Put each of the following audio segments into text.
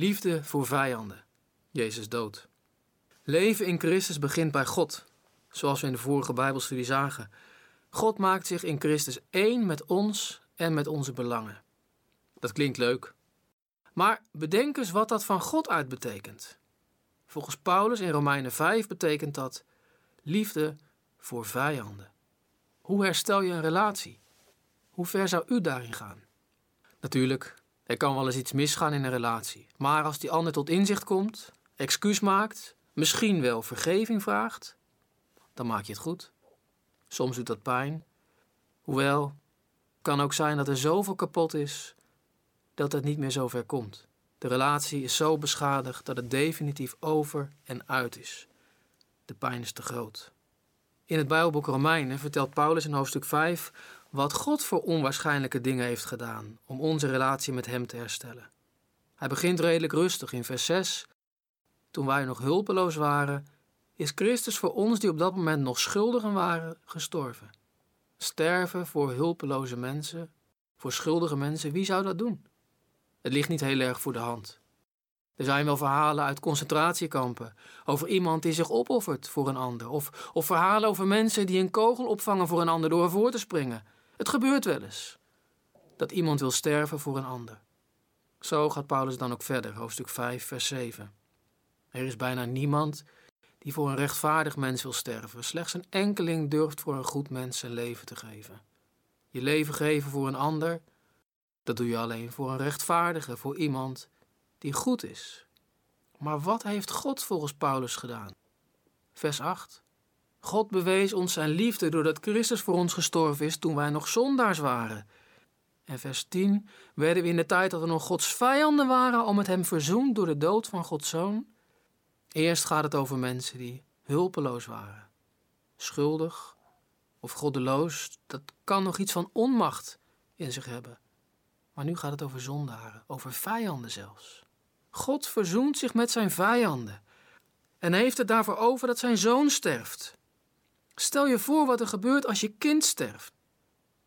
Liefde voor vijanden. Jezus dood. Leven in Christus begint bij God, zoals we in de vorige Bijbelstudie zagen. God maakt zich in Christus één met ons en met onze belangen. Dat klinkt leuk. Maar bedenk eens wat dat van God uit betekent. Volgens Paulus in Romeinen 5 betekent dat liefde voor vijanden. Hoe herstel je een relatie? Hoe ver zou u daarin gaan? Natuurlijk, er kan wel eens iets misgaan in een relatie. Maar als die ander tot inzicht komt, excuus maakt, misschien wel vergeving vraagt, dan maak je het goed. Soms doet dat pijn. Hoewel, kan ook zijn dat er zoveel kapot is dat het niet meer zover komt. De relatie is zo beschadigd dat het definitief over en uit is. De pijn is te groot. In het Bijbelboek Romeinen vertelt Paulus in hoofdstuk 5 wat God voor onwaarschijnlijke dingen heeft gedaan om onze relatie met Hem te herstellen. Hij begint redelijk rustig in vers 6. Toen wij nog hulpeloos waren, is Christus voor ons die op dat moment nog schuldigen waren, gestorven. Sterven voor hulpeloze mensen, voor schuldige mensen, wie zou dat doen? Het ligt niet heel erg voor de hand. Er zijn wel verhalen uit concentratiekampen over iemand die zich opoffert voor een ander. Of, of verhalen over mensen die een kogel opvangen voor een ander door ervoor te springen. Het gebeurt wel eens dat iemand wil sterven voor een ander. Zo gaat Paulus dan ook verder, hoofdstuk 5, vers 7. Er is bijna niemand die voor een rechtvaardig mens wil sterven. Slechts een enkeling durft voor een goed mens zijn leven te geven. Je leven geven voor een ander, dat doe je alleen voor een rechtvaardige, voor iemand die goed is. Maar wat heeft God volgens Paulus gedaan? Vers 8. God bewees ons zijn liefde doordat Christus voor ons gestorven is toen wij nog zondaars waren. En vers 10. Werden we in de tijd dat we nog Gods vijanden waren al met hem verzoend door de dood van Gods zoon? Eerst gaat het over mensen die hulpeloos waren. Schuldig of goddeloos, dat kan nog iets van onmacht in zich hebben. Maar nu gaat het over zondaren, over vijanden zelfs. God verzoent zich met zijn vijanden en heeft het daarvoor over dat zijn zoon sterft. Stel je voor wat er gebeurt als je kind sterft.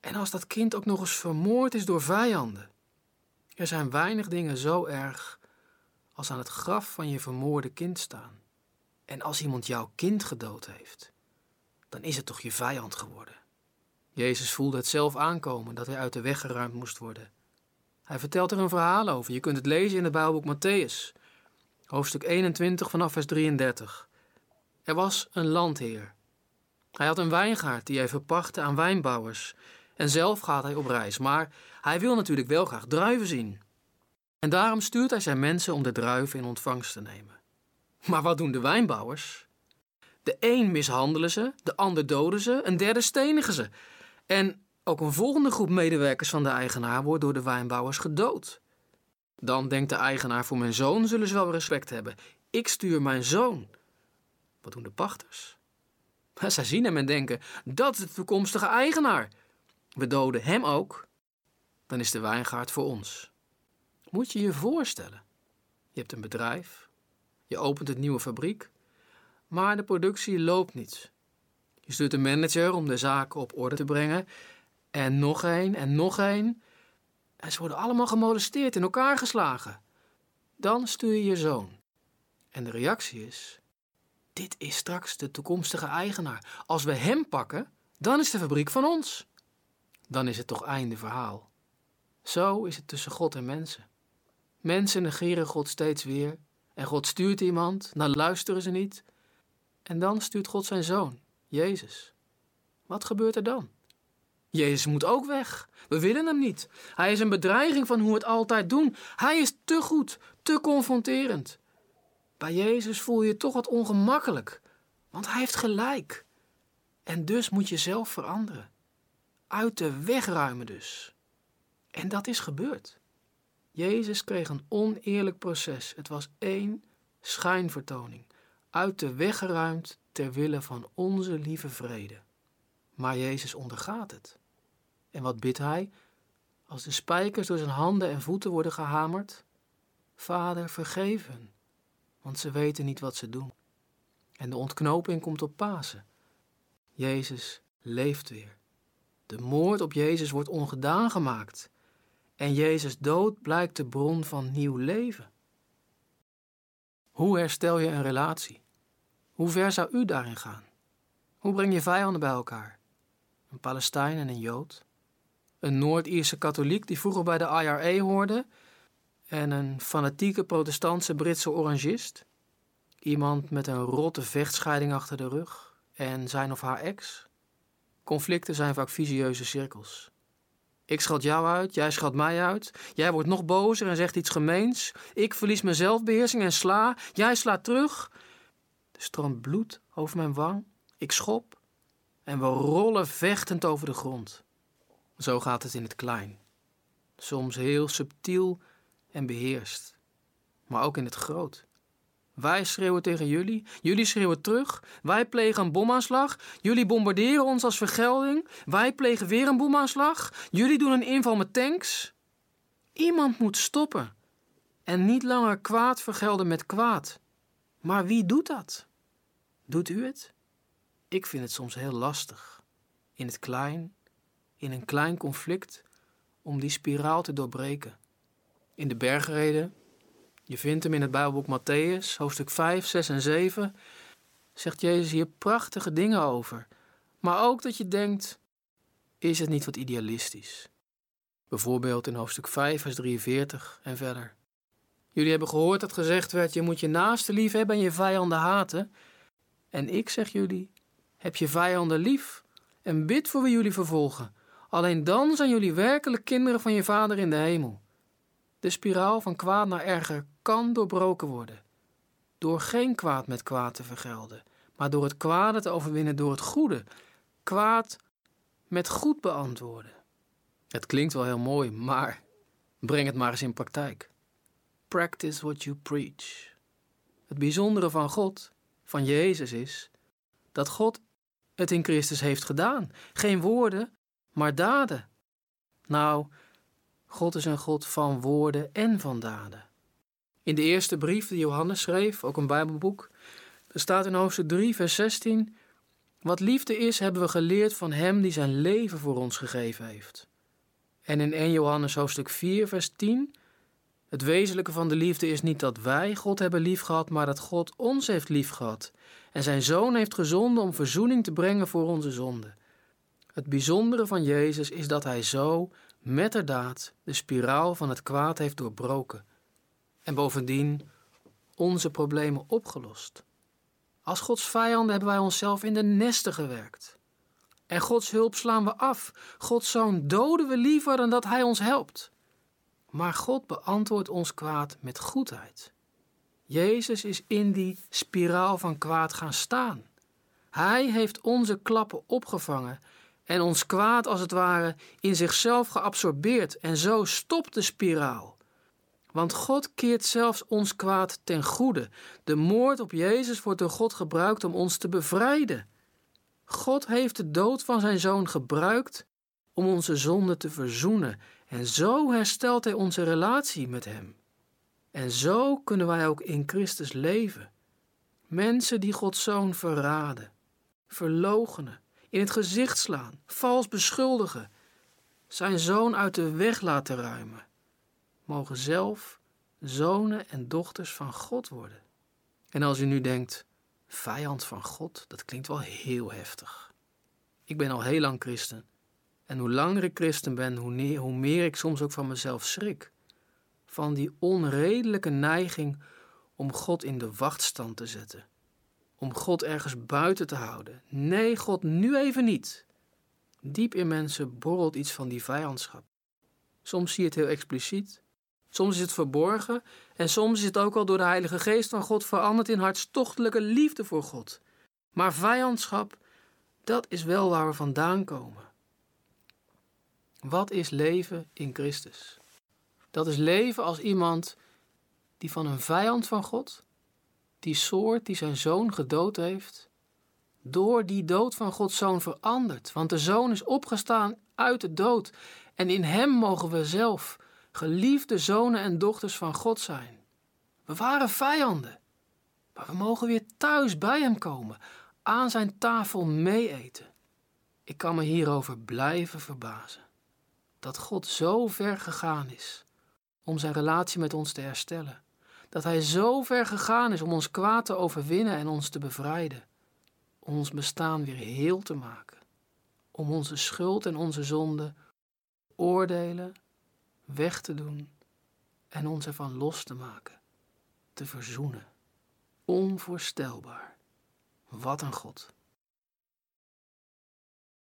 En als dat kind ook nog eens vermoord is door vijanden. Er zijn weinig dingen zo erg als aan het graf van je vermoorde kind staan. En als iemand jouw kind gedood heeft, dan is het toch je vijand geworden. Jezus voelde het zelf aankomen dat hij uit de weg geruimd moest worden. Hij vertelt er een verhaal over. Je kunt het lezen in het Bijbelboek Matthäus, hoofdstuk 21 vanaf vers 33. Er was een landheer. Hij had een wijngaard die hij verpachtte aan wijnbouwers. En zelf gaat hij op reis, maar hij wil natuurlijk wel graag druiven zien. En daarom stuurt hij zijn mensen om de druiven in ontvangst te nemen. Maar wat doen de wijnbouwers? De een mishandelen ze, de ander doden ze, een derde stenigen ze. En ook een volgende groep medewerkers van de eigenaar wordt door de wijnbouwers gedood. Dan denkt de eigenaar voor mijn zoon zullen ze wel respect hebben. Ik stuur mijn zoon. Wat doen de pachters? Zij zien hem en denken, dat is de toekomstige eigenaar. We doden hem ook. Dan is de wijngaard voor ons. Moet je je voorstellen. Je hebt een bedrijf. Je opent een nieuwe fabriek. Maar de productie loopt niet. Je stuurt een manager om de zaken op orde te brengen. En nog één en nog één. En ze worden allemaal gemolesteerd, in elkaar geslagen. Dan stuur je je zoon. En de reactie is: Dit is straks de toekomstige eigenaar. Als we hem pakken, dan is de fabriek van ons. Dan is het toch einde verhaal. Zo is het tussen God en mensen. Mensen negeren God steeds weer. En God stuurt iemand, dan luisteren ze niet. En dan stuurt God zijn zoon, Jezus. Wat gebeurt er dan? Jezus moet ook weg. We willen hem niet. Hij is een bedreiging van hoe we het altijd doen. Hij is te goed, te confronterend. Bij Jezus voel je je toch wat ongemakkelijk, want hij heeft gelijk. En dus moet je zelf veranderen. Uit de weg ruimen dus. En dat is gebeurd. Jezus kreeg een oneerlijk proces. Het was één schijnvertoning. Uit de weg geruimd ter wille van onze lieve vrede. Maar Jezus ondergaat het. En wat bidt hij? Als de spijkers door zijn handen en voeten worden gehamerd? Vader, vergeef hen, want ze weten niet wat ze doen. En de ontknoping komt op Pasen. Jezus leeft weer. De moord op Jezus wordt ongedaan gemaakt. En Jezus dood blijkt de bron van nieuw leven. Hoe herstel je een relatie? Hoe ver zou u daarin gaan? Hoe breng je vijanden bij elkaar? Een Palestijn en een Jood? Een Noord-Ierse katholiek die vroeger bij de IRA hoorde en een fanatieke protestantse Britse orangist? Iemand met een rotte vechtscheiding achter de rug en zijn of haar ex? Conflicten zijn vaak visieuze cirkels. Ik schat jou uit, jij schat mij uit. Jij wordt nog bozer en zegt iets gemeens. Ik verlies mijn zelfbeheersing en sla. Jij slaat terug. Er stroomt bloed over mijn wang. Ik schop. En we rollen vechtend over de grond. Zo gaat het in het klein. Soms heel subtiel en beheerst. Maar ook in het groot. Wij schreeuwen tegen jullie, jullie schreeuwen terug. Wij plegen een bomaanslag, jullie bombarderen ons als vergelding. Wij plegen weer een bomaanslag, jullie doen een inval met tanks. Iemand moet stoppen en niet langer kwaad vergelden met kwaad. Maar wie doet dat? Doet u het? Ik vind het soms heel lastig. In het klein, in een klein conflict, om die spiraal te doorbreken. In de bergreden je vindt hem in het Bijbelboek Matthäus, hoofdstuk 5, 6 en 7. Zegt Jezus hier prachtige dingen over. Maar ook dat je denkt: is het niet wat idealistisch? Bijvoorbeeld in hoofdstuk 5, vers 43 en verder. Jullie hebben gehoord dat gezegd werd: je moet je naaste lief hebben en je vijanden haten. En ik zeg jullie: heb je vijanden lief en bid voor wie jullie vervolgen. Alleen dan zijn jullie werkelijk kinderen van je Vader in de hemel. De spiraal van kwaad naar erger kan doorbroken worden. Door geen kwaad met kwaad te vergelden, maar door het kwade te overwinnen door het goede. Kwaad met goed beantwoorden. Het klinkt wel heel mooi, maar breng het maar eens in praktijk. Practice what you preach. Het bijzondere van God, van Jezus, is dat God het in Christus heeft gedaan. Geen woorden, maar daden. Nou, God is een God van woorden en van daden. In de eerste brief die Johannes schreef, ook een Bijbelboek, er staat in hoofdstuk 3, vers 16: Wat liefde is, hebben we geleerd van Hem die zijn leven voor ons gegeven heeft. En in 1 Johannes hoofdstuk 4, vers 10: Het wezenlijke van de liefde is niet dat wij God hebben liefgehad, maar dat God ons heeft liefgehad en zijn Zoon heeft gezonden om verzoening te brengen voor onze zonden. Het bijzondere van Jezus is dat Hij zo metterdaad de spiraal van het kwaad heeft doorbroken en bovendien onze problemen opgelost. Als Gods vijanden hebben wij onszelf in de nesten gewerkt. En Gods hulp slaan we af. Gods zoon doden we liever dan dat Hij ons helpt. Maar God beantwoordt ons kwaad met goedheid. Jezus is in die spiraal van kwaad gaan staan. Hij heeft onze klappen opgevangen en ons kwaad als het ware in zichzelf geabsorbeerd en zo stopt de spiraal. Want God keert zelfs ons kwaad ten goede. De moord op Jezus wordt door God gebruikt om ons te bevrijden. God heeft de dood van zijn zoon gebruikt om onze zonde te verzoenen en zo herstelt hij onze relatie met hem. En zo kunnen wij ook in Christus leven. Mensen die Gods zoon verraden, verlogenen, in het gezicht slaan, vals beschuldigen, zijn zoon uit de weg laten ruimen, mogen zelf zonen en dochters van God worden. En als u nu denkt, vijand van God, dat klinkt wel heel heftig. Ik ben al heel lang christen. En hoe langer ik christen ben, hoe, meer ik soms ook van mezelf schrik. Van die onredelijke neiging om God in de wachtstand te zetten om God ergens buiten te houden. Nee, God nu even niet. Diep in mensen borrelt iets van die vijandschap. Soms zie je het heel expliciet, soms is het verborgen en soms is het ook al door de Heilige Geest van God veranderd in hartstochtelijke liefde voor God. Maar vijandschap, dat is wel waar we vandaan komen. Wat is leven in Christus? Dat is leven als iemand die van een vijand van God die soort die zijn zoon gedood heeft, door die dood van Gods zoon veranderd. Want de zoon is opgestaan uit de dood en in hem mogen we zelf geliefde zonen en dochters van God zijn. We waren vijanden, maar we mogen weer thuis bij hem komen, aan zijn tafel meeeten. Ik kan me hierover blijven verbazen. Dat God zo ver gegaan is om zijn relatie met ons te herstellen dat Hij zo ver gegaan is om ons kwaad te overwinnen en ons te bevrijden, om ons bestaan weer heel te maken, om onze schuld en onze zonde oordelen, weg te doen en ons ervan los te maken, te verzoenen. Onvoorstelbaar. Wat een God.